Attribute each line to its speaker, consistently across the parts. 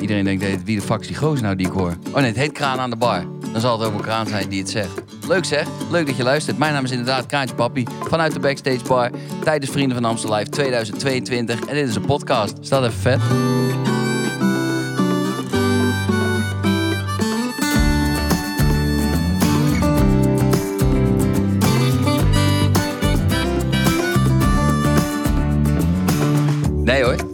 Speaker 1: Iedereen denkt, wie de fuck is nou die ik hoor? Oh nee, het heet Kraan aan de bar. Dan zal het ook een kraan zijn die het zegt. Leuk zeg, leuk dat je luistert. Mijn naam is inderdaad Kraantje Papi vanuit de Backstage Bar tijdens Vrienden van Amstel Live 2022. En dit is een podcast. Staat even vet.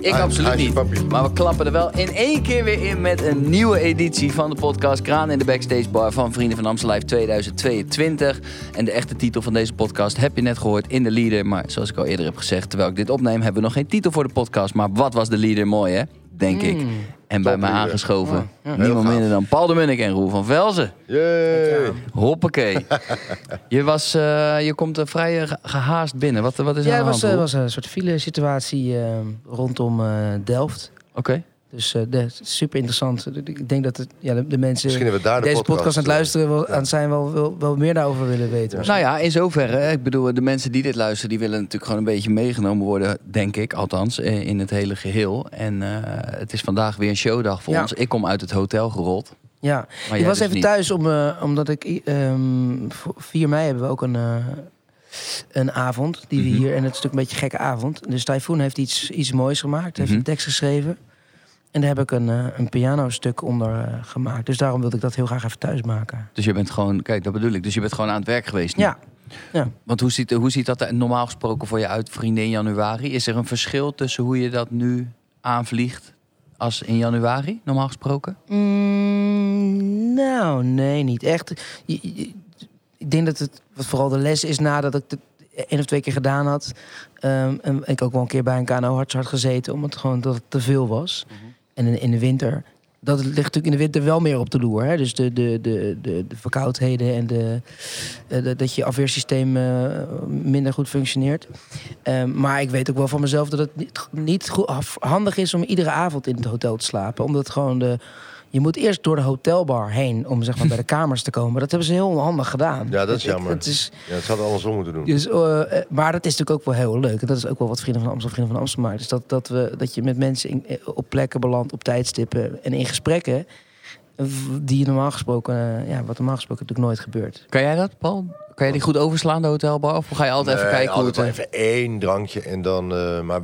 Speaker 1: Ik absoluut niet. Maar we klappen er wel in één keer weer in met een nieuwe editie van de podcast Kraan in de Backstage Bar van Vrienden van Amstel Live 2022. En de echte titel van deze podcast heb je net gehoord in de leader. Maar zoals ik al eerder heb gezegd, terwijl ik dit opneem, hebben we nog geen titel voor de podcast. Maar wat was de leader mooi hè? Denk ik. En bij mij aangeschoven, niemand minder dan Paul de Munnik en Roel van Velzen.
Speaker 2: Yay.
Speaker 1: Hoppakee. je, was, eh, je komt er vrij eh, ge- gehaast binnen. Wat, wat is er
Speaker 3: Ja,
Speaker 1: aan
Speaker 3: het
Speaker 1: de
Speaker 3: was,
Speaker 1: hand,
Speaker 3: eh,
Speaker 1: Roel?
Speaker 3: was een soort file-situatie eh, rondom eh, Delft.
Speaker 1: Oké.
Speaker 3: Dus eh, de, super interessant. Ik denk dat het, ja, de, de mensen
Speaker 2: Misschien hebben we daar de
Speaker 3: deze podcast, aan het luisteren wel,
Speaker 2: ja.
Speaker 3: aan zijn wel, wel, wel meer daarover willen weten.
Speaker 1: Nou ja, in zoverre. hè. Ik bedoel, de mensen die dit luisteren, die willen natuurlijk gewoon een beetje meegenomen worden, denk ik, althans, eh, in het hele geheel. En eh, het is vandaag weer een showdag voor
Speaker 3: Ja.
Speaker 1: ons. Ik kom uit het hotel gerold.
Speaker 3: ja,
Speaker 1: Maar
Speaker 3: ik was
Speaker 1: dus
Speaker 3: even
Speaker 1: niet.
Speaker 3: thuis om, eh, omdat ik ehm, voor 4 mei hebben we ook een, eh, een avond die we
Speaker 1: Mhm.
Speaker 3: hier en het is natuurlijk een beetje een gekke avond. Dus Typhoon heeft iets, iets moois gemaakt, heeft
Speaker 1: Mhm.
Speaker 3: een tekst geschreven. En daar heb ik een, eh, een pianostuk onder eh, gemaakt. Dus daarom wilde ik dat heel graag even thuis maken.
Speaker 1: Dus je bent gewoon, kijk, dat bedoel ik. Dus je bent gewoon aan het werk geweest. nu.
Speaker 3: Ja, ja.
Speaker 1: Want hoe ziet, hoe ziet dat er normaal gesproken voor je uit, vrienden, in januari? Is er een verschil tussen hoe je dat nu aanvliegt als in januari, normaal gesproken?
Speaker 3: Mm, nou, nee, niet echt. Je- je- ik denk dat het wat vooral de les is nadat ik het één of twee keer gedaan had. ehm, en ik ook wel een keer bij een KNO had gezeten, omdat het gewoon dat het te veel was. En in, de winter. Dat ligt natuurlijk in de winter wel meer op de loer. Hè? Dus de, de, de, de, de verkoudheden en de, eh, dat je afweersysteem eh, minder goed functioneert. Ehm, maar ik weet ook wel van mezelf dat het niet, niet goed, handig is om iedere avond in het hotel te slapen. Omdat gewoon de. Je moet eerst door de hotelbar heen om zeg maar, bij de kamers te komen. Dat hebben ze heel onhandig gedaan.
Speaker 2: Ja, dat is
Speaker 3: ik-
Speaker 2: jammer.
Speaker 3: Het is,
Speaker 2: Ja, het hadden andersom moeten doen.
Speaker 3: dus, eh, eh, maar dat is natuurlijk ook wel heel leuk. En dat is ook wel wat Vrienden van Amstel, Vrienden van Amstel maakt. Dus dat, dat, we, dat je met mensen in, eh, op plekken belandt, op tijdstippen en in gesprekken. Die je normaal gesproken, ja, wat normaal gesproken natuurlijk nooit gebeurt.
Speaker 1: Kan jij dat, Paul? Kan jij die goed overslaan, de hotelbar? Of ga je altijd even kijken hoe het...
Speaker 2: altijd
Speaker 1: eh,
Speaker 2: maar even één drankje en dan... eh, maar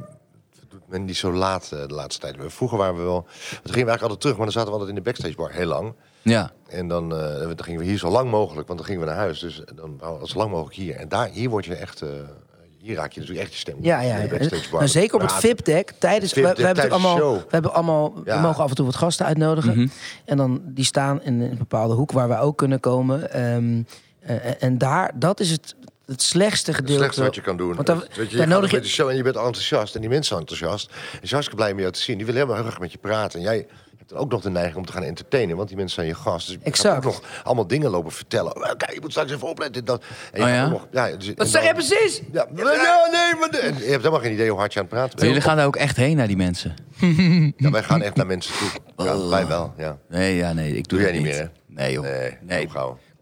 Speaker 2: men niet zo laat eh, de laatste tijd. Vroeger waren we wel... Toen gingen we eigenlijk altijd terug, maar dan zaten we altijd in de backstage bar heel lang.
Speaker 1: Ja.
Speaker 2: En dan, eh, dan gingen we hier zo lang mogelijk, want dan gingen we naar huis. Dus dan waren we zo lang mogelijk hier. En daar, hier word je echt... eh, hier raak je natuurlijk echt je stem.
Speaker 3: Ja, ja,
Speaker 2: in de
Speaker 3: ja.
Speaker 2: backstage bar.
Speaker 3: Maar zeker op het VIP-deck. Tijdens, we, we hebben
Speaker 2: tijdens
Speaker 3: allemaal,
Speaker 2: show.
Speaker 3: we hebben allemaal,
Speaker 2: Ja.
Speaker 3: we mogen af en toe wat gasten uitnodigen.
Speaker 1: Mhm.
Speaker 3: En dan die staan in een bepaalde hoek waar we ook kunnen komen. Ehm, eh, en daar, dat is het, het slechtste
Speaker 2: Het
Speaker 3: gedeelte.
Speaker 2: slechtste wat je kan doen.
Speaker 3: Want dan-
Speaker 2: Weet je, je
Speaker 3: nodig je-
Speaker 2: met de show en je bent enthousiast. En die mensen zijn enthousiast. En ze zijn hartstikke blij om jou te zien. Die willen helemaal heel graag met je praten. En jij hebt dan ook nog de neiging om te gaan entertainen. Want die mensen zijn je gast. Dus je ook nog allemaal dingen lopen vertellen. Oh, Kijk, je moet straks even opletten. Dat. En je
Speaker 1: Oh ja?
Speaker 2: nog- ja, dus-
Speaker 3: Wat
Speaker 2: en
Speaker 3: zeg je precies?
Speaker 2: Ja, ja, nee, maar... en je hebt helemaal geen idee hoe hard je aan het praten bent.
Speaker 1: jullie gaan daar ook echt heen naar die mensen?
Speaker 2: Ja, wij gaan echt naar mensen toe. Ja, wij wel, ja.
Speaker 1: Nee, ja, nee. Ik doe,
Speaker 2: Doe jij
Speaker 1: dat
Speaker 2: niet meer, hè?
Speaker 1: Nee, joh.
Speaker 2: Nee,
Speaker 1: Nee.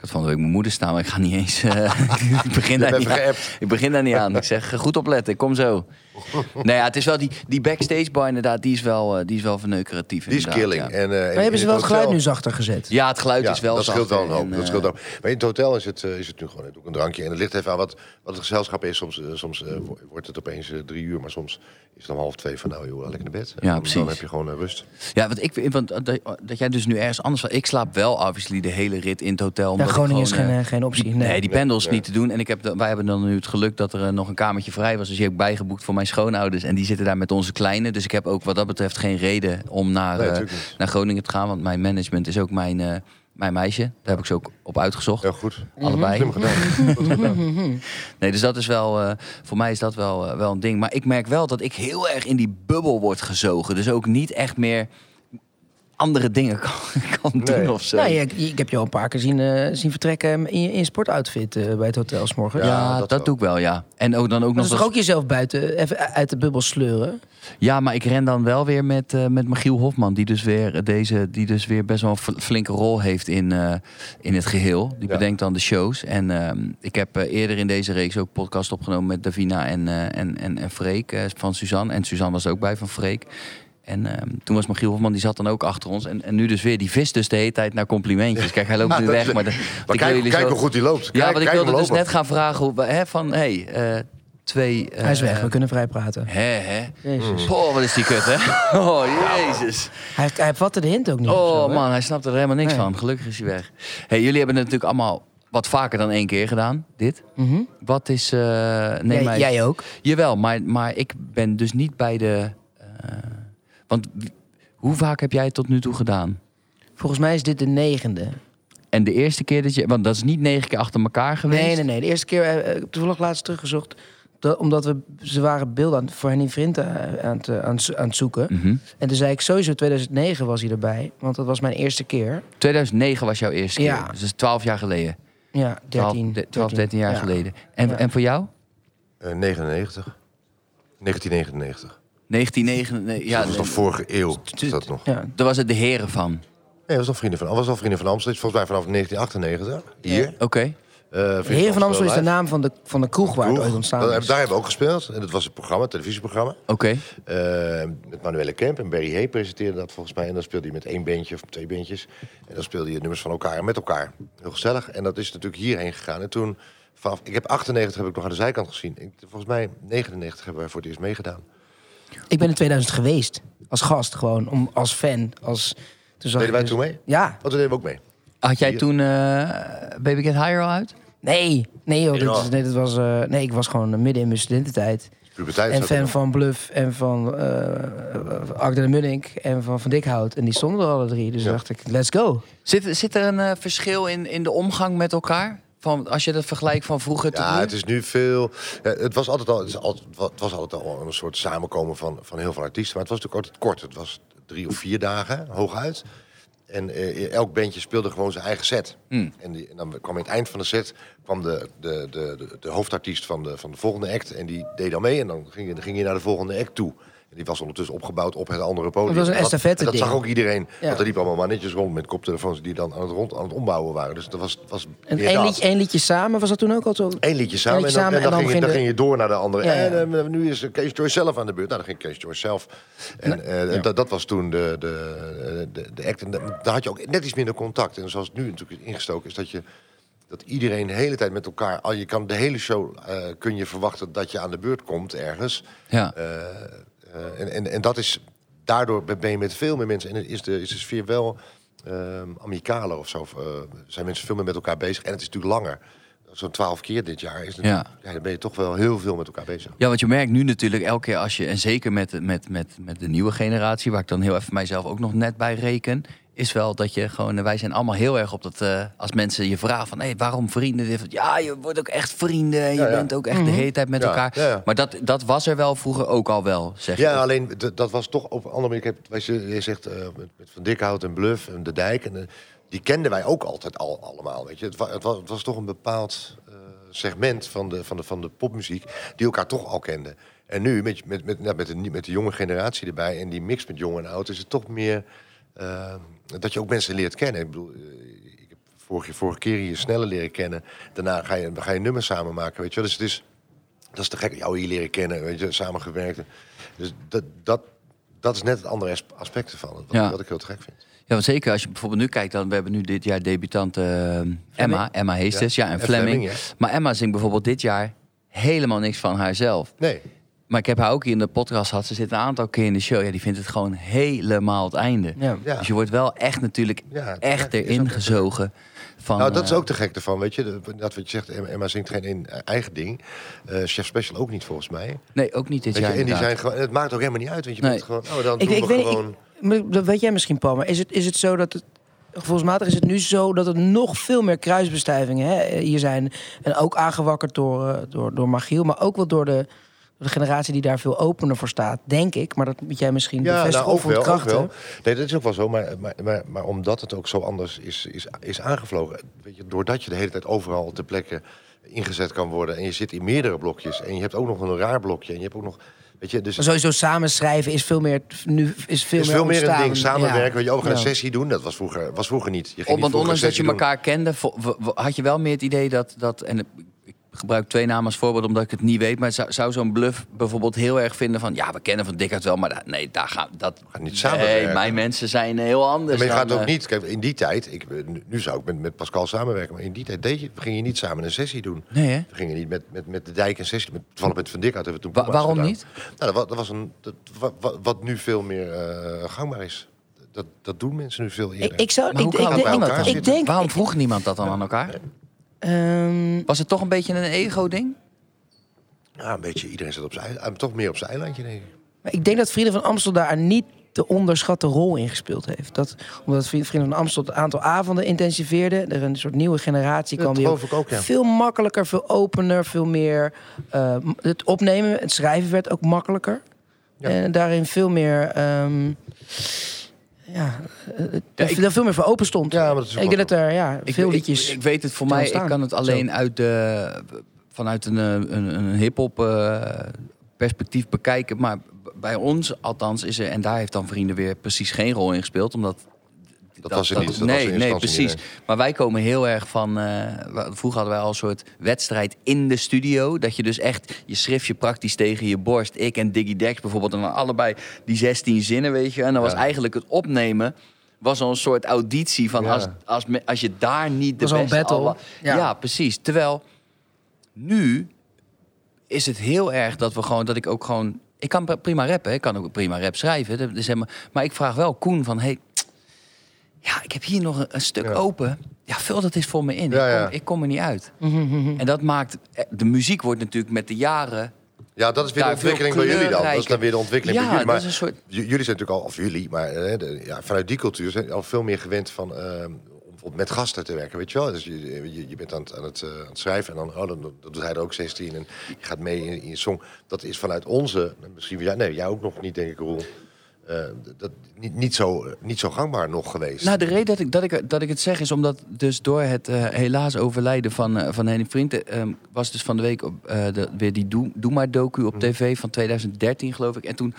Speaker 1: Ik had van de week mijn moeder staan, maar ik ga niet eens... eh, ik, begin daar niet aan. ik begin daar niet aan. Ik zeg, eh, goed opletten, ik kom zo. nee, ja, het is wel die, die backstage bar inderdaad, die is wel, eh, die is wel verneukeratief.
Speaker 2: Die is killing.
Speaker 1: Ja.
Speaker 2: En, eh, in-
Speaker 3: Maar hebben ze wel het geluid nu zachter gezet?
Speaker 1: Ja, het geluid
Speaker 2: Ja,
Speaker 1: is wel
Speaker 2: dat scheelt wel een
Speaker 1: zachter
Speaker 2: hoop.
Speaker 1: en,
Speaker 2: dat scheelt
Speaker 1: eh,
Speaker 2: wel. Maar in het hotel is het, eh, is het nu gewoon net ook een drankje. En het ligt even aan wat, wat het gezelschap is. Soms, eh, soms eh, wo- wordt het opeens eh, drie uur, maar soms is het om half twee van nou joh, lekker naar bed.
Speaker 1: Ja,
Speaker 2: dan,
Speaker 1: precies.
Speaker 2: Dan heb je gewoon eh, rust.
Speaker 1: Ja, want ik want dat, dat jij dus nu ergens anders... Ik slaap wel obviously de hele rit in het hotel.
Speaker 3: Ja, Groningen is geen,
Speaker 1: eh,
Speaker 3: eh, geen optie.
Speaker 1: Nee,
Speaker 3: Nee.
Speaker 1: die pendels
Speaker 2: nee.
Speaker 1: niet te doen. En ik heb, wij hebben dan nu het geluk dat er eh, nog een kamertje vrij was. Dus die heb ik bijgeboekt voor mijn schoonouders. En die zitten daar met onze kleine. Dus ik heb ook wat dat betreft geen reden om naar,
Speaker 2: Nee,
Speaker 1: eh, naar Groningen te gaan. Want mijn management is ook mijn, eh, mijn meisje. Daar heb ik ze ook op uitgezocht.
Speaker 2: Ja, goed.
Speaker 1: Allebei.
Speaker 2: Slim gedaan.
Speaker 1: Nee, dus dat is wel, eh, voor mij is dat wel, wel een ding. Maar ik merk wel dat ik heel erg in die bubbel word gezogen. Dus ook niet echt meer andere dingen kan, kan doen
Speaker 2: Nee.
Speaker 1: of zo.
Speaker 3: Nou, ik, ik heb je al een paar keer zien, eh, zien vertrekken in je, in sportoutfit eh, bij het hotel 's morgens.
Speaker 1: ja,
Speaker 2: Ja,
Speaker 1: dat,
Speaker 2: dat
Speaker 1: doe ik wel, ja. En ook dan ook
Speaker 3: Maar
Speaker 1: nog
Speaker 3: dat is toch ook jezelf buiten, even uit de bubbel sleuren?
Speaker 1: Ja, maar ik ren dan wel weer met, eh met Michiel Hofman, die dus weer deze, die dus weer best wel een fl- flinke rol heeft in, eh, in het geheel. Die
Speaker 2: Ja.
Speaker 1: bedenkt dan de shows. En ehm, ik heb eerder in deze reeks ook podcast opgenomen met Davina en, eh, en, en, en Freek van Suzanne. En Suzanne was ook bij van Freek. En ehm, toen was Michiel Hofman, die zat dan ook achter ons. En, en nu dus weer, die vis dus de hele tijd naar complimentjes. Kijk, hij loopt
Speaker 2: Nou,
Speaker 1: nu weg.
Speaker 2: is-
Speaker 1: Maar, de,
Speaker 2: Maar
Speaker 1: ik wil
Speaker 2: kijk,
Speaker 1: jullie
Speaker 2: kijk
Speaker 1: zo-
Speaker 2: hoe goed hij loopt.
Speaker 1: Ja,
Speaker 2: Kijk,
Speaker 1: want ik wilde dus
Speaker 2: lopen.
Speaker 1: net gaan vragen hoe, hè, van, hey, eh, twee... eh,
Speaker 3: Hij is weg, we kunnen vrij praten.
Speaker 1: Hè, hè.
Speaker 3: Jezus.
Speaker 1: Oh, wat is die kut, hè? Oh, jezus.
Speaker 3: Hij, hij vatte de hint ook niet.
Speaker 1: Oh
Speaker 3: zo,
Speaker 1: man, hij snapt er helemaal niks
Speaker 3: Nee.
Speaker 1: van. Gelukkig is hij weg. Hey, jullie hebben het natuurlijk allemaal wat vaker dan één keer gedaan, dit.
Speaker 3: Mhm.
Speaker 1: Wat is... eh nee,
Speaker 3: jij,
Speaker 1: maar,
Speaker 3: jij ook.
Speaker 1: Jawel, maar, maar ik ben dus niet bij de... eh, want hoe vaak heb jij het tot nu toe gedaan?
Speaker 3: Volgens mij is dit de negende.
Speaker 1: En de eerste keer dat je... Want dat is niet negen keer achter elkaar geweest.
Speaker 3: Nee, nee, nee. De eerste keer, eh, ik heb toevallig laatst teruggezocht. Dat, omdat we, ze waren beelden aan, voor Henny aan, aan, het, eh, aan, het zo- aan het zoeken.
Speaker 1: Mhm.
Speaker 3: En toen zei ik sowieso 2009 was hij erbij. Want dat was mijn eerste keer.
Speaker 1: 2009 was jouw eerste keer.
Speaker 3: Ja.
Speaker 1: Dus dat is 12 jaar geleden.
Speaker 3: Ja,
Speaker 1: 12,
Speaker 3: 13.
Speaker 1: de- 12 13 jaar
Speaker 3: Ja.
Speaker 1: geleden. En,
Speaker 3: Ja.
Speaker 1: en voor jou?
Speaker 2: Eh, 99. 1999.
Speaker 1: 1999.
Speaker 2: Ja, dat was nog vorige eeuw. Is dat nog?
Speaker 3: Ja.
Speaker 1: daar was het de heren van.
Speaker 2: Nee, dat was nog vrienden van, was al vrienden van Amsterdam. Volgens mij vanaf 1998. Hier.
Speaker 1: Oké.
Speaker 2: Eh,
Speaker 3: De
Speaker 2: Vrienden
Speaker 3: Heren van Amstel is de naam van de, van de kroeg waar het ooit ontstaan is.
Speaker 2: Daar hebben we ook gespeeld. En dat was het programma, het televisieprogramma.
Speaker 1: Oké.
Speaker 2: Eh, met Manuele Kemp en Barry Hay presenteerde dat volgens mij. En dan speelde hij met één bandje of twee bandjes. En dan speelde je nummers van elkaar en met elkaar. Heel gezellig. En dat is natuurlijk hierheen gegaan. En toen, vanaf, ik heb 98 heb ik nog aan de zijkant gezien. Ik, volgens mij 99 hebben wij voor het eerst meegedaan.
Speaker 3: Ik ben in 2000 geweest. Als gast gewoon. Om, als fan. Als, toen zag
Speaker 2: Deden wij
Speaker 3: dus-
Speaker 2: toen mee?
Speaker 3: Ja.
Speaker 2: Want toen deden we ook mee.
Speaker 1: Had jij toen eh, Baby Get Higher al uit?
Speaker 3: Nee. Nee joh. Dit
Speaker 2: Ja.
Speaker 3: is, nee, dit was, eh, nee, ik was gewoon midden in mijn studententijd.
Speaker 2: Puberteit
Speaker 3: En
Speaker 2: zat er
Speaker 3: fan
Speaker 2: nog.
Speaker 3: van Bluff en van eh Agda de Munnik en van Van Dikhout. En die stonden er alle drie. Dus
Speaker 2: Ja.
Speaker 3: dacht ik, let's go.
Speaker 1: Zit, zit er een eh, verschil in, in de omgang met elkaar? Van, als je dat vergelijkt van vroeger tot
Speaker 2: Ja,
Speaker 1: nu?
Speaker 2: het is nu veel. ja, het was altijd al, het, is altijd, het was altijd al een soort samenkomen van, van heel veel artiesten. Maar het was natuurlijk altijd kort. Het was drie of vier dagen, hooguit. En eh, elk bandje speelde gewoon zijn eigen set.
Speaker 1: Hmm.
Speaker 2: En, die, en dan kwam in het eind van de set kwam de, de, de, de, de hoofdartiest van de, van de volgende act. En die deed dan mee. En dan ging dan ging je naar de volgende act toe. Die was ondertussen opgebouwd op het andere podium.
Speaker 3: Het was een
Speaker 2: En dat-
Speaker 3: estafette
Speaker 2: en Dat zag ook iedereen.
Speaker 3: Ja.
Speaker 2: Want er liepen allemaal mannetjes rond met koptelefoons die dan aan het, rond, aan het ombouwen waren. Dus dat was, was
Speaker 3: En één
Speaker 2: dat.
Speaker 3: liedje, één liedje samen, was dat toen ook al zo?
Speaker 2: Eén liedje samen,
Speaker 3: liedje
Speaker 2: en dan,
Speaker 3: samen
Speaker 2: en dan,
Speaker 3: en dan
Speaker 2: ging, je, dan
Speaker 3: ging de-
Speaker 2: ging je door naar de andere.
Speaker 3: Ja, ja.
Speaker 2: En eh, nu is eh, Kees Joyce zelf aan de beurt. Nou, dan ging Kees Joyce zelf. En eh,
Speaker 3: ja.
Speaker 2: dat, dat was toen de, de, de, de act. En da- daar had je ook net iets minder contact. En zoals het nu natuurlijk ingestoken is, dat je dat iedereen de hele tijd met elkaar... Al je kan de hele show eh, kun je verwachten dat je aan de beurt komt ergens.
Speaker 1: Ja.
Speaker 2: En, en, en dat is... Daardoor ben je met veel meer mensen... En is de, is de sfeer wel ehm amicaler of zo. Eh, zijn mensen veel meer met elkaar bezig. En het is natuurlijk langer. Zo'n twaalf keer dit jaar is natuurlijk, ja. dan ben je toch wel heel veel met elkaar bezig.
Speaker 1: Ja, want je merkt nu natuurlijk elke keer als je, en zeker met, met, met, met de nieuwe generatie, waar ik dan heel even mijzelf ook nog net bij reken, is wel dat je gewoon, wij zijn allemaal heel erg op dat, eh, als mensen je vragen van, hé, waarom vrienden? Dit, Ja, je wordt ook echt vrienden en je
Speaker 2: Ja, ja.
Speaker 1: bent ook echt de hele tijd met
Speaker 2: Ja,
Speaker 1: elkaar.
Speaker 2: ja, ja.
Speaker 1: Maar dat, dat was er wel vroeger ook al wel, zeg je.
Speaker 2: Ja, alleen dat was toch op een andere manier. Ik heb, z- je zegt eh, met, met Van Dikhout en Bluff en De Dijk. En, eh, die kenden wij ook altijd al allemaal. Weet je. Het, wa- het, was, het was toch een bepaald eh, segment van de, van, de, van de popmuziek die elkaar toch al kenden. En nu, met, met, met, nou, met, de, met de jonge generatie erbij en die mix met jong en oud, is het toch meer eh, dat je ook mensen leert kennen. Ik bedoel, eh, ik heb vorige, vorige keer hier sneller leren kennen. Daarna ga je, ga je nummers samen maken. Weet je. wel. Dus het is, dat is te gek. Jou hier leren kennen, weet je, samengewerkt. Dus dat, dat, dat is net het andere as- aspect ervan. Wat,
Speaker 1: Ja.
Speaker 2: wat ik heel te gek vind.
Speaker 1: Ja, want zeker als je bijvoorbeeld nu kijkt, dan we hebben nu dit jaar debutant eh, Emma, Emma Heesters, ja, en
Speaker 2: En
Speaker 1: Fleming.
Speaker 2: Fleming, ja.
Speaker 1: Maar Emma zingt bijvoorbeeld dit jaar helemaal niks van haarzelf.
Speaker 2: Nee.
Speaker 1: Maar ik heb haar ook hier in de podcast gehad. Ze zit een aantal keer in de show. Ja, die vindt het gewoon helemaal het einde.
Speaker 3: Ja.
Speaker 2: Ja.
Speaker 1: Dus je wordt wel echt natuurlijk
Speaker 2: Ja,
Speaker 1: echt erin gezogen. Van,
Speaker 2: nou, dat is
Speaker 1: eh,
Speaker 2: ook te gek ervan, weet je. Dat wat je zegt, Emma, zingt geen een, eigen ding. Eh, Chef Special ook niet, volgens mij.
Speaker 1: Nee, ook niet dit
Speaker 2: Weet je,
Speaker 1: jaar
Speaker 2: en die zijn gewoon, het maakt ook helemaal niet uit, want je
Speaker 1: Nee.
Speaker 2: bent gewoon... Oh, dan
Speaker 3: Ik,
Speaker 2: doen
Speaker 3: ik
Speaker 2: we
Speaker 3: weet,
Speaker 2: gewoon...
Speaker 3: ik, dat weet jij misschien, Paul. Maar is het, is het zo dat het... Gevoelsmatig is het nu zo dat er nog veel meer kruisbestuivingen hè, hier zijn. En ook aangewakkerd door, eh, door, door Magiel. Maar ook wel door de, de generatie die daar veel opener voor staat. Denk ik. Maar dat moet jij misschien
Speaker 2: Ja,
Speaker 3: bevestigen
Speaker 2: nou, ook ook
Speaker 3: ontkrachten.
Speaker 2: wel. Nee, dat is ook wel zo. Maar, maar, maar, maar omdat het ook zo anders is, is, is aangevlogen... Weet je, doordat je de hele tijd overal ter plekke ingezet kan worden... en je zit in meerdere blokjes... en je hebt ook nog een raar blokje... en je hebt ook nog... Weet je, dus
Speaker 3: Maar sowieso samenschrijven is veel meer... Nu is veel
Speaker 2: is
Speaker 3: meer
Speaker 2: veel meer een ding. Samenwerken, weet je, ook een
Speaker 3: Ja.
Speaker 2: sessie doen. Dat was vroeger, was vroeger niet. Je ging
Speaker 1: Op,
Speaker 2: niet
Speaker 1: want
Speaker 2: vroeger
Speaker 1: ondanks dat je
Speaker 2: doen.
Speaker 1: elkaar kende, had je wel meer het idee dat... dat en ik gebruik twee namen als voorbeeld omdat ik het niet weet. Maar zou, zou zo'n bluff bijvoorbeeld heel erg vinden van... ja, we kennen Van Dijk wel, maar da- nee, daar gaan dat...
Speaker 2: gaan niet samenwerken.
Speaker 1: Nee, mijn mensen zijn heel anders.
Speaker 2: maar je gaat
Speaker 1: dan,
Speaker 2: ook
Speaker 1: eh,
Speaker 2: niet... Kijk, in die tijd... Ik, nu- zou ik met, met Pascal samenwerken. Maar in die tijd deed je, ging je niet samen een sessie doen.
Speaker 1: Nee, hè?
Speaker 2: We gingen niet met, met, met de dijk een sessie... Met, toevallig met Van Dijk hebben we toen
Speaker 1: Wa- waarom
Speaker 2: gedaan.
Speaker 1: niet?
Speaker 2: Nou, dat, wa- dat was een... Dat, wa- wa- wat nu veel meer eh, gangbaar is. Dat, dat doen mensen nu veel eerder.
Speaker 3: Ik, ik zou...
Speaker 1: Maar
Speaker 3: Ik,
Speaker 1: hoe
Speaker 3: ik,
Speaker 1: kan
Speaker 3: ik, denk...
Speaker 1: Waarom vroeg niemand dat dan aan elkaar?
Speaker 3: Ehm,
Speaker 1: Was het toch een beetje een ego-ding?
Speaker 2: Ja, een beetje. Iedereen zit op zijn eiland- eh, toch meer op zijn eilandje, denk ik.
Speaker 3: Maar ik denk dat Vrienden van Amstel daar niet de onderschatte rol in gespeeld heeft. Dat, omdat Vrienden van Amstel het aantal avonden intensiveerde. Er een soort nieuwe generatie
Speaker 2: Dat
Speaker 3: kwam. die
Speaker 2: geloof ik ook, ja.
Speaker 3: Veel makkelijker, veel opener, veel meer... eh, het opnemen, het schrijven werd ook makkelijker.
Speaker 2: Ja.
Speaker 3: En daarin veel meer... ehm, ja, eh,
Speaker 1: Ja,
Speaker 3: er
Speaker 1: ik-
Speaker 3: veel- veel meer voor open stond.
Speaker 2: Ja, maar dat is
Speaker 3: ik denk dat er ja,
Speaker 1: Ik,
Speaker 3: veel
Speaker 1: ik-
Speaker 3: liedjes...
Speaker 1: Ik, weet het voor mij. Ik kan het alleen uit de, vanuit een, eh, een, een hip-hop eh, perspectief bekijken. Maar bij ons, althans, is er. En daar heeft dan vrienden weer precies geen rol in gespeeld. Omdat.
Speaker 2: Dat was er niet. Dat
Speaker 1: nee, nee, precies.
Speaker 2: niet,
Speaker 1: Maar wij komen heel erg van. eh, vroeger hadden wij al een soort wedstrijd in de studio. Dat je dus echt. Je schrift je praktisch tegen je borst. Ik en Diggy Dex bijvoorbeeld. En dan allebei die 16 zinnen, weet je. En dan was eigenlijk het opnemen. Was al een soort auditie van
Speaker 2: Ja.
Speaker 1: als, als, als je daar niet de
Speaker 3: Was al een
Speaker 1: beste
Speaker 3: battle.
Speaker 1: al
Speaker 3: Ja.
Speaker 1: ja, precies. Terwijl nu is het heel erg dat we gewoon dat ik ook gewoon ik kan pri- prima rappen, ik kan ook prima rap schrijven. Dat is helemaal, maar ik vraag wel Koen van hey, ja, ik heb hier nog een, een stuk
Speaker 2: Ja.
Speaker 1: open. Ja, vul dat eens voor me in.
Speaker 2: Ja,
Speaker 1: ik,
Speaker 2: ja.
Speaker 1: kom, ik kom er niet uit.
Speaker 3: Mhm,
Speaker 1: En dat maakt eh, de muziek wordt natuurlijk met de jaren.
Speaker 2: Ja, dat is weer de ontwikkeling bij jullie dan. Dat is dan weer de ontwikkeling
Speaker 1: Ja,
Speaker 2: bij jullie.
Speaker 1: dat
Speaker 2: Maar
Speaker 1: is een soort.
Speaker 2: j- jullie zijn natuurlijk al, of jullie, maar eh, de- ja, vanuit die cultuur zijn al veel meer gewend van eh, om bijvoorbeeld met gasten te werken, weet je wel? Dus je, je, je bent aan het, aan, het, aan het schrijven en dan, oh, dan, dan doet hij er ook 16 en je gaat mee in, in je song. Dat is vanuit onze, misschien ja, nee, jij ook nog niet, denk ik, Roel. Eh, dat, niet, niet, zo, niet zo gangbaar nog geweest.
Speaker 1: Nou, de reden dat ik, dat ik, dat ik het zeg is omdat dus door het eh, helaas overlijden van, eh, van Henny Vrienden... eh, was dus van de week op, de, weer die Doe, Doe Maar docu op tv van 2013 geloof ik. En toen,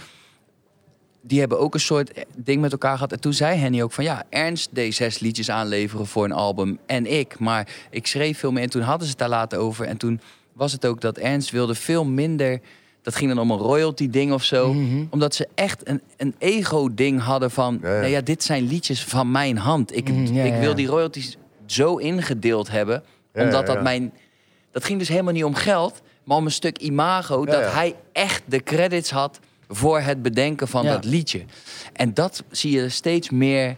Speaker 1: die hebben ook een soort ding met elkaar gehad. En toen zei Henny ook van ja, Ernst deed zes liedjes aanleveren voor een album en ik. Maar ik schreef veel meer en toen hadden ze het daar later over. En toen was het ook dat Ernst wilde veel minder... Dat ging dan om een royalty ding of zo.
Speaker 3: Mhm.
Speaker 1: Omdat ze echt een, een ego-ding hadden van...
Speaker 2: Ja, ja.
Speaker 1: Nee, ja, dit zijn liedjes van mijn hand. Ik,
Speaker 3: Mhm, ja,
Speaker 1: ik wil die royalties zo ingedeeld hebben. Omdat dat mijn... Dat ging dus helemaal niet om geld, maar om een stuk imago. Dat hij echt de credits had voor het bedenken van dat liedje. En dat zie je steeds meer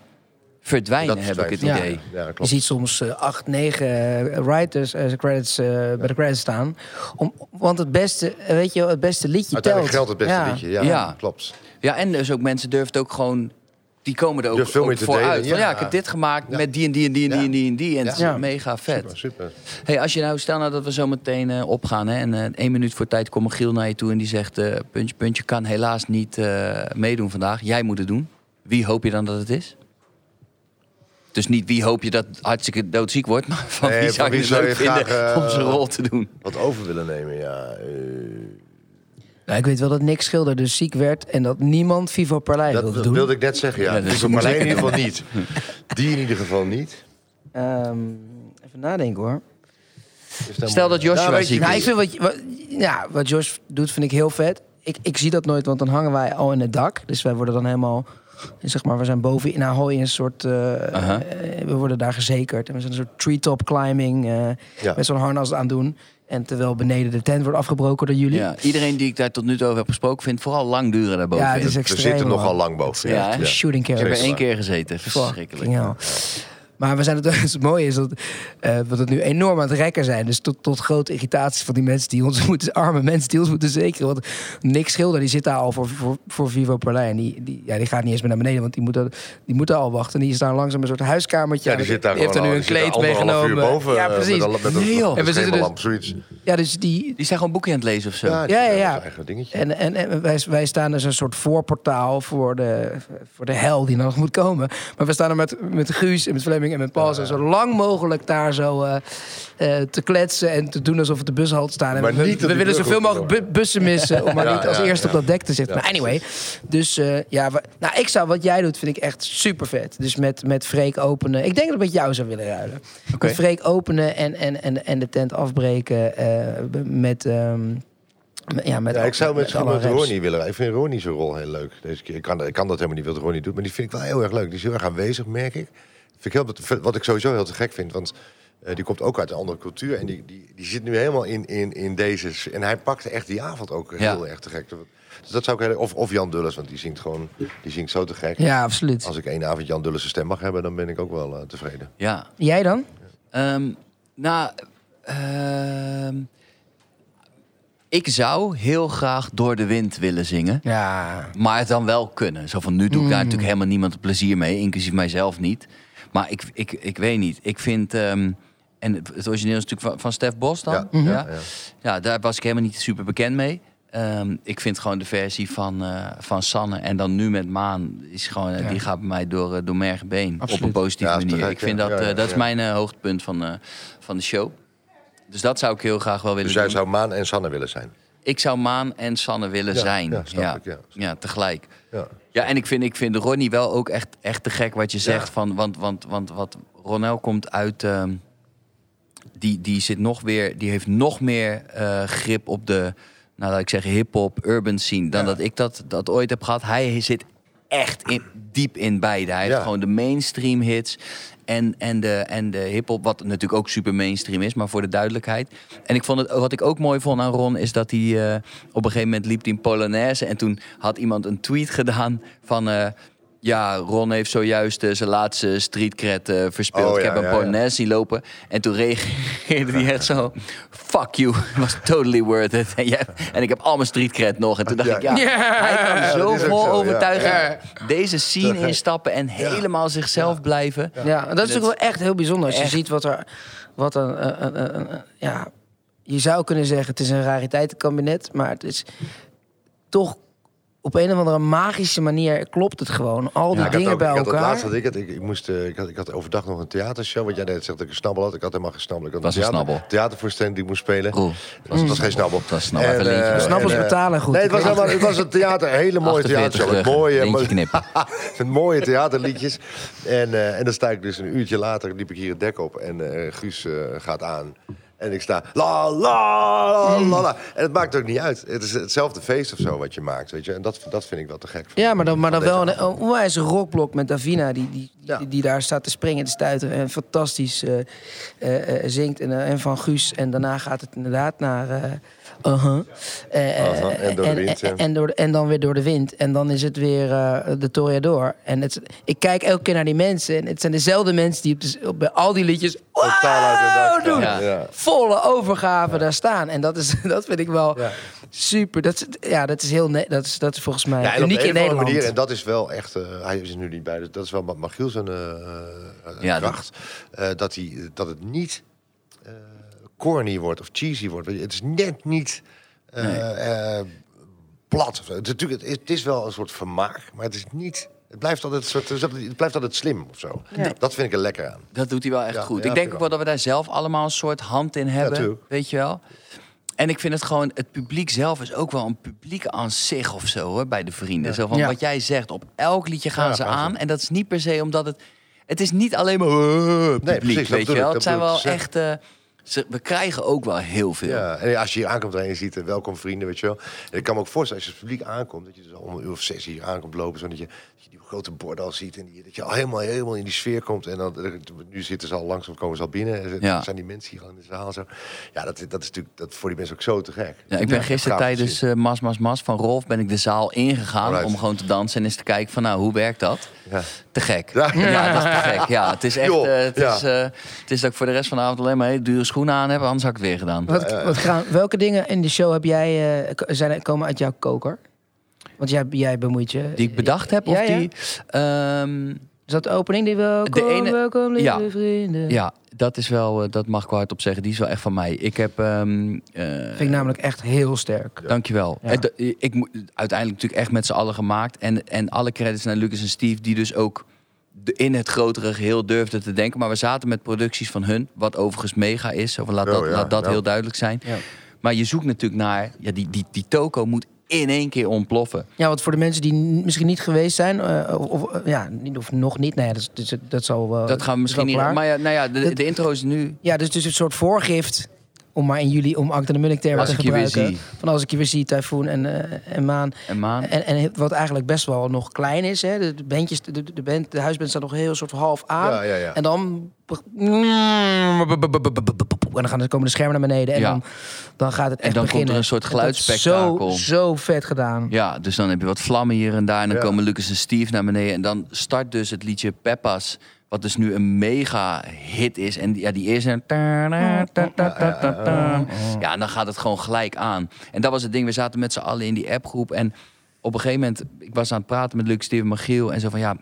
Speaker 1: verdwijnen,
Speaker 2: Dat
Speaker 1: heb ik het idee.
Speaker 2: Ja,
Speaker 3: Je ziet soms eh, acht, negen eh, writers eh, credits, bij de credits staan. Om, want het beste, weet je, het beste liedje
Speaker 2: Uiteindelijk
Speaker 3: telt.
Speaker 2: geldt het beste
Speaker 3: Ja.
Speaker 2: liedje. Ja,
Speaker 1: Ja.
Speaker 2: klopt.
Speaker 1: Ja, en dus ook mensen durven het ook gewoon... Die komen er ook,
Speaker 2: Durft veel
Speaker 1: ook
Speaker 2: meer te
Speaker 1: voor
Speaker 2: delen,
Speaker 1: uit. Van,
Speaker 2: ja.
Speaker 1: ik heb dit gemaakt
Speaker 2: Ja.
Speaker 1: met die en die en die en die
Speaker 2: Ja.
Speaker 1: en die en die. En het is mega vet.
Speaker 2: Super, super.
Speaker 1: Hey, als je nou, stel nou dat we zo meteen eh, opgaan hè, en één minuut voor tijd komt Giel naar je toe en die zegt: eh, puntje, puntje kan helaas niet eh, meedoen vandaag. Jij moet het doen. Wie hoop je dan dat het is? Dus niet wie hoop je dat hartstikke doodziek wordt, maar van
Speaker 2: Nee,
Speaker 1: wie zou je
Speaker 2: wie
Speaker 1: het
Speaker 2: zou
Speaker 1: leuk
Speaker 2: je graag,
Speaker 1: vinden
Speaker 2: eh,
Speaker 1: om zijn rol te doen?
Speaker 2: Wat over willen nemen, ja. eh,
Speaker 3: Nou, ik weet wel dat Nick Schilder dus ziek werd en dat niemand Vivo Parley wilde
Speaker 2: dat
Speaker 3: doen.
Speaker 2: wilde ik net zeggen, ja.
Speaker 1: Ja, dus
Speaker 2: in ieder geval niet. Die in ieder geval niet.
Speaker 3: Ehm, even nadenken hoor.
Speaker 1: Stel dat Joshua
Speaker 2: Nou,
Speaker 1: ziek
Speaker 3: Nou, ik vind wat, wat, ja, wat Josh doet, vind ik heel vet. Ik, ik zie dat nooit, want dan hangen wij al in het dak. Dus wij worden dan helemaal, zeg maar, we zijn boven in Ahoy in een soort, eh, eh, we worden daar gezekerd. En we zijn een soort treetop climbing eh,
Speaker 2: Ja.
Speaker 3: met zo'n harnas aan doen. En terwijl beneden de tent wordt afgebroken door jullie.
Speaker 1: Ja, iedereen die ik daar tot nu toe over heb gesproken vindt vooral lang duren daarboven.
Speaker 3: Ja, het is
Speaker 2: We zitten
Speaker 3: man.
Speaker 2: nogal lang boven.
Speaker 1: Ja, hè?
Speaker 3: Shooting
Speaker 1: ik heb
Speaker 3: carrots.
Speaker 1: er één keer gezeten. Verschrikkelijk.
Speaker 3: Maar we zijn het, het mooie is dat eh, we het nu enorm aan het rekken zijn. Dus tot, tot grote irritatie van die mensen die ons moeten, arme mensen die ons moeten zekeren. Want Nick Schilder die zit daar al voor, voor, voor Vivo Parley. En die, die, ja, die gaat niet eens meer naar beneden, want die moet, daar- die moet daar al wachten. En die is daar langzaam een soort huiskamertje.
Speaker 2: Ja, die zit daar
Speaker 3: heeft er nu een
Speaker 2: die
Speaker 3: kleed meegenomen.
Speaker 2: boven.
Speaker 3: ja,
Speaker 2: eh,
Speaker 3: precies.
Speaker 2: Met een, met een,
Speaker 1: Nee, joh.
Speaker 2: met
Speaker 3: En we zitten dus-. Ja, dus die,
Speaker 1: Die zijn gewoon een boekje aan het lezen of zo.
Speaker 2: Ja, die
Speaker 3: Ja, ja, ja.
Speaker 2: zijn eigen dingetje.
Speaker 3: En, en, en wij, wij staan dus een soort voorportaal voor de, voor de hel die nog moet komen. Maar we staan er met, met Guus en met Fleming En met Paul zo, zo lang mogelijk daar zo eh, eh, te kletsen en te doen alsof het de bushalte staan. En
Speaker 2: Maar
Speaker 3: we, willen zoveel mogelijk bu- bussen missen om maar
Speaker 2: Ja,
Speaker 3: niet als
Speaker 2: ja,
Speaker 3: eerste
Speaker 2: ja.
Speaker 3: op dat dek te zitten. Maar anyway, dus eh, ja, nou, ik zou wat jij doet, vind ik echt super vet. Dus met, met Freek openen. Ik denk dat ik met jou zou willen ruilen.
Speaker 1: Oké.
Speaker 3: Met Freek openen en, en, en, en de tent afbreken eh, met. ehm, met- ja, met
Speaker 2: Ja, ik zou met
Speaker 3: raps.
Speaker 2: Ronnie willen. Ik vind Ronnie zijn rol heel leuk deze keer. Ik kan, ik kan dat helemaal niet wat Ronnie doet, maar die vind ik wel heel erg leuk. Die is heel erg aanwezig, merk ik. Vind ik heel, wat ik sowieso heel te gek vind, want eh, die komt ook uit een andere cultuur. En die, die, die zit nu helemaal in, in, in deze... En hij pakte echt die avond ook
Speaker 1: Ja.
Speaker 2: heel erg te gek. Dus dat zou ik heel, of, of Jan Dulles, want die zingt gewoon die zingt zo te gek.
Speaker 3: Ja, absoluut.
Speaker 2: Als ik één avond Jan Dulles' stem mag hebben, dan ben ik ook wel eh, tevreden.
Speaker 1: Ja.
Speaker 3: Jij dan?
Speaker 1: Ehm, nou, ehm, ik zou heel graag door de wind willen zingen.
Speaker 3: Ja.
Speaker 1: Maar het dan wel kunnen. Zo van, nu doe ik daar
Speaker 3: Mm.
Speaker 1: natuurlijk helemaal niemand plezier mee. Inclusief mijzelf niet. Maar ik, ik, ik weet niet. Ik vind... ehm, en het origineel is natuurlijk van, van Stef Bos dan.
Speaker 2: Ja,
Speaker 3: Mhm.
Speaker 1: ja.
Speaker 2: ja.
Speaker 1: Ja, daar was ik helemaal niet super bekend mee. Ehm, ik vind gewoon de versie van, eh, van Sanne en dan nu met Maan... Is gewoon, eh,
Speaker 3: Ja.
Speaker 1: die gaat bij mij door, eh, door merg en been.
Speaker 3: Absoluut.
Speaker 1: Op een positieve
Speaker 2: Ja,
Speaker 1: manier. Ik vind
Speaker 2: ja.
Speaker 1: dat,
Speaker 2: Ja,
Speaker 1: eh,
Speaker 2: ja,
Speaker 1: dat is
Speaker 2: ja.
Speaker 1: mijn hoogtepunt van, eh, van de show. Dus dat zou ik heel graag wel willen
Speaker 2: Dus jij
Speaker 1: doen.
Speaker 2: zou Maan en Sanne willen zijn.
Speaker 1: Ik zou Maan en Sanne willen
Speaker 2: Ja,
Speaker 1: zijn.
Speaker 2: ja,
Speaker 1: ja.
Speaker 2: ik, ja.
Speaker 1: tegelijk.
Speaker 2: Ja.
Speaker 1: Ja, en ik vind, ik vind Ronnie wel ook echt, echt te gek wat je zegt. Van, want, want, want wat Ronel komt uit. ehm, die, die, zit nog weer, die heeft nog meer eh, grip op de, nou laat ik zeggen, hip-hop, urban scene. dan dat ik dat, dat ooit heb gehad. Hij zit echt in, diep in beide. Hij heeft gewoon de mainstream hits. En, en de, en de hip-hop, wat natuurlijk ook super mainstream is, maar voor de duidelijkheid. En ik vond het, wat ik ook mooi vond aan Ron, is dat hij eh, op een gegeven moment liep in Polonaise. En toen had iemand een tweet gedaan van. eh, ja, Ron heeft zojuist eh, zijn laatste streetcred eh, verspeeld.
Speaker 2: Oh,
Speaker 1: ik
Speaker 2: ja,
Speaker 1: heb een. Polonaise zien lopen. En toen reageerde hij echt zo... Fuck you, it was totally worth it. En, jij- en ik heb al mijn streetcred nog. En toen dacht
Speaker 2: Ja.
Speaker 1: ik, ja, hij kan zo vol
Speaker 2: Ja.
Speaker 1: deze scene instappen... en helemaal zichzelf blijven.
Speaker 3: Ja, dat is ook wel echt heel bijzonder. Als je
Speaker 1: Echt.
Speaker 3: ziet wat er. Wat een, eh, een, een- een- een- ja, je zou kunnen zeggen, het is een rariteitenkabinet. Maar het is toch op een of andere magische manier klopt het gewoon. Al die
Speaker 2: Ja, had
Speaker 3: dingen
Speaker 2: ook-
Speaker 3: bij
Speaker 2: ik had het
Speaker 3: elkaar.
Speaker 2: laatste, ik, had, ik, ik, moest, eh, ik, had, ik had overdag nog een theatershow. Wat jij net zegt dat ik een snabbel had. Ik had helemaal geen snabbel. Ik had
Speaker 1: Was een
Speaker 2: theater,
Speaker 1: snabbel.
Speaker 2: theatervoorstelling die ik moest spelen.
Speaker 1: Cool.
Speaker 2: Het was, het was geen snabbel.
Speaker 1: Het was
Speaker 2: En, eh,
Speaker 3: Snabbels
Speaker 2: en, eh,
Speaker 3: betalen goed.
Speaker 2: Nee, het was, helemaal, het was een theater, een hele mooie
Speaker 1: 48
Speaker 2: theatershow. Met mooie, met mooie theaterliedjes. En, eh, en dan sta ik dus een uurtje later, liep ik hier het dek op. En eh, Guus eh, gaat aan. En ik sta la la la la. En het maakt ook niet uit. Het is hetzelfde feest of zo wat je maakt, weet je. En dat, dat vind ik wel te gek.
Speaker 3: Ja, maar dan, maar dan
Speaker 2: Van
Speaker 3: wel een, een onwijs rockblok met Davina... die, die,
Speaker 2: Ja.
Speaker 3: die, die daar staat te springen, te stuiten... en fantastisch eh, eh, eh, zingt. En, en van Guus. En daarna gaat het inderdaad naar... uh-huh. Eh,
Speaker 2: Uh-huh, en door de wind,
Speaker 3: en,
Speaker 2: ja.
Speaker 3: en, door en dan weer door de wind. En dan is het weer eh, de Toreador. En het, ik kijk elke keer naar die mensen. En het zijn dezelfde mensen die op, de, op bij al die liedjes...
Speaker 2: Totaal uit de dak
Speaker 3: wow, doen.
Speaker 1: Ja.
Speaker 2: Ja.
Speaker 3: Volle overgave daar staan. En dat, is, dat vind ik wel
Speaker 2: Ja.
Speaker 3: super. Dat, is- ja, dat is heel... Ne- dat, is, dat is volgens mij
Speaker 2: Ja, en
Speaker 3: uniek in
Speaker 2: een of andere
Speaker 3: Nederland.
Speaker 2: manier, en dat is wel echt, eh, hij is er nu niet bij, dus dat is wel Magiel zijn eh, eh,
Speaker 1: Ja,
Speaker 2: kracht. Eh, dat, hij, dat het niet eh, corny wordt of cheesy wordt. Het is net niet eh, eh, plat. of zo. Het, is natuurlijk, het, is, wel een soort vermaak, maar het is niet... Het blijft altijd, een soort, het blijft altijd slim of zo.
Speaker 3: Ja.
Speaker 2: Dat vind ik er lekker aan.
Speaker 1: Dat doet hij wel echt
Speaker 2: Ja,
Speaker 1: goed.
Speaker 2: ja,
Speaker 1: ik denk ook wel dat we daar zelf allemaal een soort hand in hebben. weet je wel? En ik vind het gewoon, het publiek zelf is ook wel een publiek aan zich of zo hoor, bij de vrienden. Zo van
Speaker 3: Ja.
Speaker 1: wat jij zegt, op elk liedje gaan
Speaker 2: Ja,
Speaker 1: ze aan. En dat is niet per se omdat het. Het is niet alleen maar uh, publiek,
Speaker 2: precies, dat
Speaker 1: weet je
Speaker 2: bedoel
Speaker 1: wel.
Speaker 2: ik,
Speaker 1: Het zijn wel echt. eh, ze, we krijgen ook wel heel veel.
Speaker 2: Ja, en als je hier aankomt en je ziet welkom vrienden, weet je wel. En ik kan me ook voorstellen, als je het publiek aankomt, dat je dus al om een uur of zes hier aankomt lopen, zodat je, dat je die grote borden al ziet en die, dat je al helemaal, helemaal in die sfeer komt. En dan, nu zitten ze al langzaam, komen ze al binnen. En
Speaker 1: Ja.
Speaker 2: zijn die mensen hier al in de zaal zo. Ja, dat, dat is natuurlijk dat voor die mensen ook zo te gek.
Speaker 1: Ja, ik ben gisteren tijdens eh, Mas Mas Mas van Rolf ben ik de zaal ingegaan om gewoon te dansen en eens te kijken van nou hoe werkt dat?
Speaker 2: Ja.
Speaker 1: Te gek.
Speaker 2: Ja.
Speaker 1: Dat is te gek. Ja, het is echt. Eh, het, is, eh, het is dat ik voor de rest van de avond alleen maar hele dure schoenen aan heb, anders had ik het weer gedaan.
Speaker 3: Wat, wat gaan, welke dingen in de show heb jij, eh, k- zijn, komen uit jouw koker? Want jij, jij bemoeit je.
Speaker 1: Die ik bedacht heb, of
Speaker 3: Ja, ja.
Speaker 1: die. ehm,
Speaker 3: Is dat de opening die welkom,
Speaker 1: De ene-
Speaker 3: welkom lieve
Speaker 1: ja.
Speaker 3: vrienden?
Speaker 1: ja, dat is wel, eh, dat mag ik wel hardop zeggen. Die is wel echt van mij. Ik heb. ehm eh,
Speaker 3: Vind ik namelijk echt heel sterk.
Speaker 1: Dankjewel.
Speaker 3: Ja.
Speaker 1: Het, eh, ik moet uiteindelijk natuurlijk echt met z'n allen gemaakt. En, en alle credits naar Lucas en Steve, die dus ook in het grotere geheel durfden te denken. Maar we zaten met producties van hun, wat overigens mega is. Van, laat
Speaker 2: Oh,
Speaker 1: dat,
Speaker 2: ja,
Speaker 1: laat dat
Speaker 2: ja.
Speaker 1: heel duidelijk zijn.
Speaker 3: Ja.
Speaker 1: Maar je zoekt natuurlijk naar, ja, die, die, die toko moet in één keer ontploffen.
Speaker 3: Ja, want voor de mensen die misschien niet geweest zijn, eh, of, of, eh, ja, niet- of nog niet, nou ja, dat, is- dat, dat zal wel.
Speaker 1: Dat gaan we misschien niet.
Speaker 3: klaar.
Speaker 1: Maar ja, nou ja, de,
Speaker 3: Dat-
Speaker 1: de intro is nu.
Speaker 3: Ja, dus, dus een soort voorgift, om maar in jullie, om Akte de Munnik termen te gebruiken.
Speaker 1: zie.
Speaker 3: Van als ik je weer zie, Typhoon en, eh, en Maan.
Speaker 1: En Maan.
Speaker 3: En, en wat eigenlijk best wel nog klein is, hè. De, bandjes, de, de, band, de huisband staat nog heel soort half aan.
Speaker 2: Ja, ja, ja.
Speaker 3: En dan... En dan gaan, komen de schermen naar beneden. En
Speaker 1: Ja.
Speaker 3: dan, dan gaat het echt
Speaker 1: dan komt er
Speaker 3: beginnen.
Speaker 1: een soort
Speaker 3: En
Speaker 1: geluidsspektakel.
Speaker 3: Zo, zo vet gedaan.
Speaker 1: Ja, dus dan heb je wat vlammen hier en daar. En dan
Speaker 2: Ja.
Speaker 1: komen Lucas en Steve naar beneden. En dan start dus het liedje Peppas. Wat dus nu een mega hit is. En die- ja, die eerste... Ja, en dan gaat het gewoon gelijk aan. En dat was het ding. We zaten met z'n allen in die appgroep. En op een gegeven moment... Ik was aan het praten met Lucas, Steve en Magiel. En zo van ja...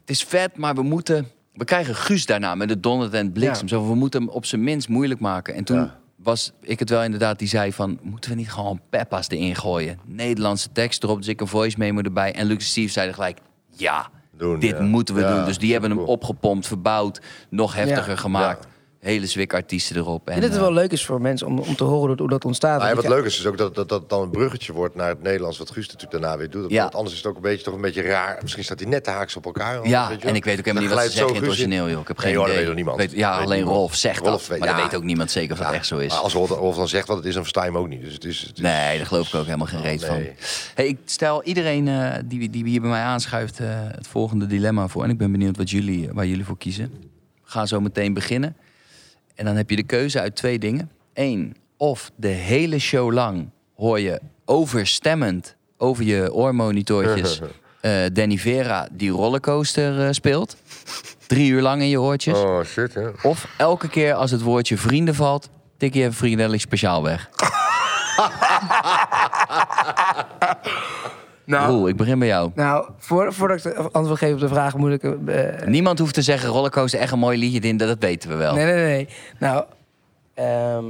Speaker 1: Het is vet, maar we moeten... We krijgen Guus daarna met de donder en het bliksem. Zo, we moeten hem op zijn minst moeilijk maken. En toen
Speaker 2: Ja.
Speaker 1: was ik het wel inderdaad die zei van... moeten we niet gewoon Peppa's erin gooien? Nederlandse tekst erop, dus ik een voice memo erbij. En en Steve zeiden gelijk... Ja,
Speaker 2: Doen,
Speaker 1: dit
Speaker 2: ja.
Speaker 1: moeten we
Speaker 2: Ja,
Speaker 1: doen. Dus die hebben hem
Speaker 2: cool.
Speaker 1: opgepompt, verbouwd, nog heftiger
Speaker 3: Ja.
Speaker 1: gemaakt. Hele zwik artiesten erop. En,
Speaker 3: En dat het
Speaker 1: eh,
Speaker 3: wel leuk is voor mensen om, om te horen hoe- hoe dat ontstaat.
Speaker 2: Nou ja, wat leuk is, is ook dat, dat dat dan een bruggetje wordt naar het Nederlands, wat Guus natuurlijk daarna weer doet.
Speaker 1: Ja.
Speaker 2: Want anders is het ook een beetje, toch een beetje raar. Misschien staat hij net de haaks op elkaar.
Speaker 1: ja,
Speaker 2: weet je
Speaker 1: en ik weet ook helemaal niet wat ze zeggen in het origineel, joh. Ik heb
Speaker 2: Nee,
Speaker 1: geen
Speaker 2: joh, dat
Speaker 1: idee.
Speaker 2: weet ook niemand.
Speaker 1: Weet- ja,
Speaker 2: Weet
Speaker 1: alleen
Speaker 2: niemand.
Speaker 1: Rolf zegt
Speaker 2: Rolf
Speaker 1: dat.
Speaker 2: weet-
Speaker 1: Maar
Speaker 2: ja.
Speaker 1: dat weet ook niemand zeker of dat echt zo is.
Speaker 2: maar Als Rolf, Rolf dan zegt wat het is, dan versta je hem ook niet. Dus het is, het is-
Speaker 1: Nee, daar geloof ik ook helemaal geen reet van.
Speaker 2: Nee.
Speaker 1: Hey, ik stel iedereen eh, die, die hier bij mij aanschuift eh, het volgende dilemma voor. En ik ben benieuwd wat jullie, waar jullie voor kiezen. We gaan zo meteen beginnen. En dan heb je de keuze uit twee dingen. Eén, of de hele show lang hoor je overstemmend over je oormonitortjes... eh, Danny Vera die rollercoaster eh, speelt. Drie uur lang in je oortjes.
Speaker 2: Oh shit, ja.
Speaker 1: Of elke keer als het woordje vrienden valt... tik je even vriendenlijk speciaal weg.
Speaker 3: Nou,
Speaker 1: Roel, ik begin bij jou.
Speaker 3: nou voor, voordat ik antwoord geef op de vraag, moet ik... eh,
Speaker 1: Niemand hoeft te zeggen rollercoaster echt een mooi liedje dat, dat weten we wel.
Speaker 3: Nee, nee, nee. Nou, ehm,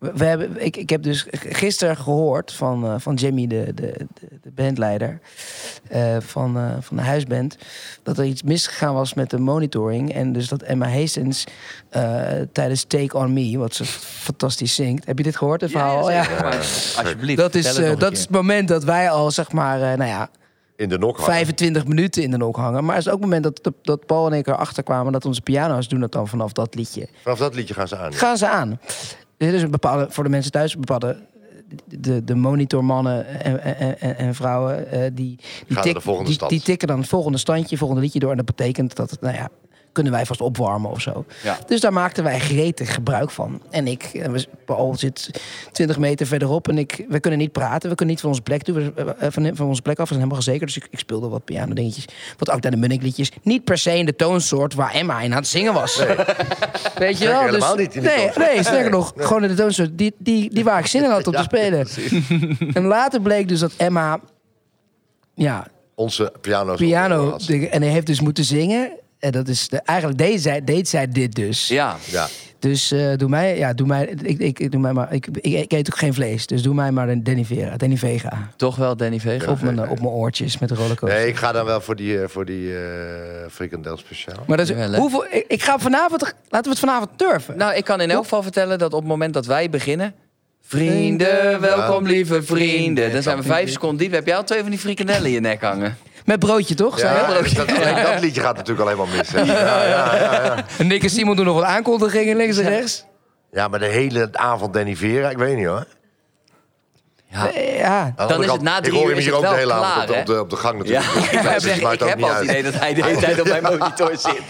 Speaker 3: we, hebben, ik, ik heb dus gisteren gehoord van, eh, van Jimmy, de, de, de, de bandleider eh, van, eh, van de huisband, dat er iets misgegaan was met de monitoring. En dus dat Emma Hastings eh, tijdens Take On Me, wat ze fantastisch zingt. Heb je dit gehoord, het verhaal? Ja,
Speaker 1: Alsjeblieft.
Speaker 3: Dat, is,
Speaker 1: het
Speaker 3: eh, dat is het moment dat wij al, zeg maar, eh, nou ja,
Speaker 2: In de nok hangen.
Speaker 3: 25 minuten in de nok hangen. Maar het is ook het moment dat, dat, Paul en ik erachter kwamen dat onze piano's doen dat dan vanaf dat liedje.
Speaker 2: Vanaf dat liedje gaan ze aan.
Speaker 3: Gaan ze aan. Er is een bepaalde, voor de mensen thuis, een bepaalde. De, de monitormannen en, en, en, en vrouwen, eh, die, die, tik- die tikken dan het volgende standje, volgende liedje door. En dat betekent dat het, nou ja, kunnen wij vast opwarmen of zo.
Speaker 1: Ja.
Speaker 3: Dus daar maakten wij gretig gebruik van. En ik, eh, Paul zit 20 meter verderop en ik, we kunnen niet praten. We kunnen niet van onze plek doen. We- eh, Van, van onze plek af, we zijn helemaal gezekerd. Dus ik, ik speelde wat piano dingetjes. Wat ook naar de Munnik liedjes. Niet per se in de toonsoort waar Emma in aan het zingen was. Weet je wel? Dus-
Speaker 2: niet in
Speaker 3: nee, nee, sterker
Speaker 2: Nee,
Speaker 3: nog, gewoon in de toonsoort. Die, die, die waar ik zin in had om te spelen. En later bleek dus dat Emma... Ja,
Speaker 2: Onze piano's.
Speaker 3: piano... de- en hij heeft dus moeten zingen. En dat is de, eigenlijk deed zij, deed zij dit dus.
Speaker 1: Ja,
Speaker 2: Ja.
Speaker 3: Dus eh, doe mij, ja, doe mij, ik, ik, ik doe mij maar, ik, ik, ik eet ook geen vlees, dus doe mij maar een Danny Vera, Danny Vega.
Speaker 1: toch wel Danny Vega.
Speaker 3: Op mijn, op mijn oortjes met de rollercoaster.
Speaker 2: Nee, ik ga dan wel voor die, eh, voor die eh frikandel speciaal.
Speaker 3: Maar dat is,
Speaker 1: Ja, leuk.
Speaker 3: hoeveel, ik, ik ga vanavond, laten we het vanavond durven.
Speaker 1: Nou, ik kan in elk geval vertellen dat op het moment dat wij beginnen... Vrienden, welkom lieve vrienden. Dan zijn we vijf seconden diep. Heb jij al twee van die frikandellen in je nek hangen?
Speaker 3: Met broodje toch?
Speaker 2: Ja, dus dat, alleen dat liedje gaat natuurlijk al helemaal mis. hè. Ja, ja, ja, ja.
Speaker 3: En Nick en Simon doen nog wat aankondigingen links en rechts.
Speaker 2: ja, maar de hele avond Danny Vera, ik weet niet hoor.
Speaker 1: Ja.
Speaker 3: Ja.
Speaker 1: Dan is het na
Speaker 2: ik
Speaker 1: drie
Speaker 2: hoor
Speaker 1: uur
Speaker 2: hem
Speaker 1: is
Speaker 2: hier ook de hele avond op de, op de, op de gang
Speaker 1: Ja,
Speaker 2: natuurlijk.
Speaker 1: ik,
Speaker 2: Dus
Speaker 1: heb, ik al het idee dat hij de hele tijd op mijn monitor zit.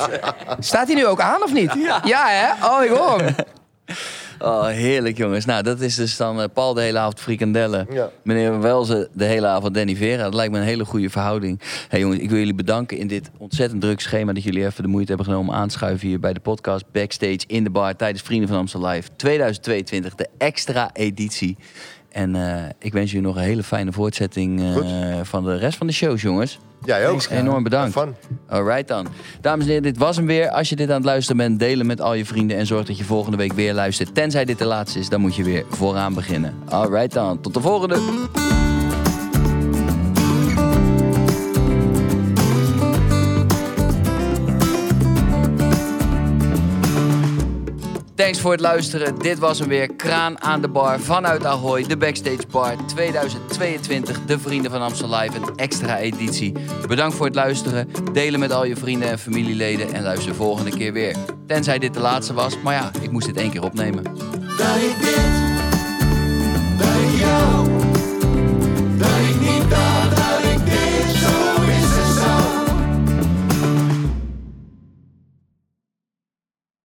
Speaker 3: Staat hij nu ook aan of niet? Ja, hè? Oh, ik hoor hem.
Speaker 1: Oh, heerlijk jongens. Nou, dat is dus dan eh, Paul de hele avond frikandellen.
Speaker 2: Ja.
Speaker 1: Meneer Welze de hele avond Danny Vera. Dat lijkt me een hele goede verhouding. Hey jongens, ik wil jullie bedanken in dit ontzettend druk schema... dat jullie even de moeite hebben genomen aan te schuiven hier bij de podcast... Backstage in de bar tijdens Vrienden van Amstel Live 2022. De extra editie. En eh, ik wens jullie nog een hele fijne voortzetting eh, van de rest van de shows, jongens.
Speaker 2: Jij ook.
Speaker 1: Enorm bedankt.
Speaker 2: Van.
Speaker 1: Alright dan. Dames en heren, dit was hem weer. Als je dit aan het luisteren bent, delen met al je vrienden... en zorg dat je volgende week weer luistert. Tenzij dit de laatste is, dan moet je weer vooraan beginnen. Alright dan. Tot de volgende. Thanks voor het luisteren. Dit was hem weer. Kraan aan de bar vanuit Ahoy. De Backstage Bar 2022. De Vrienden van Amstel Live. Een extra editie. Bedankt voor het luisteren. Delen met al je vrienden en familieleden. En luister de volgende keer weer. Tenzij dit de laatste was. Maar ja, ik moest dit één keer opnemen.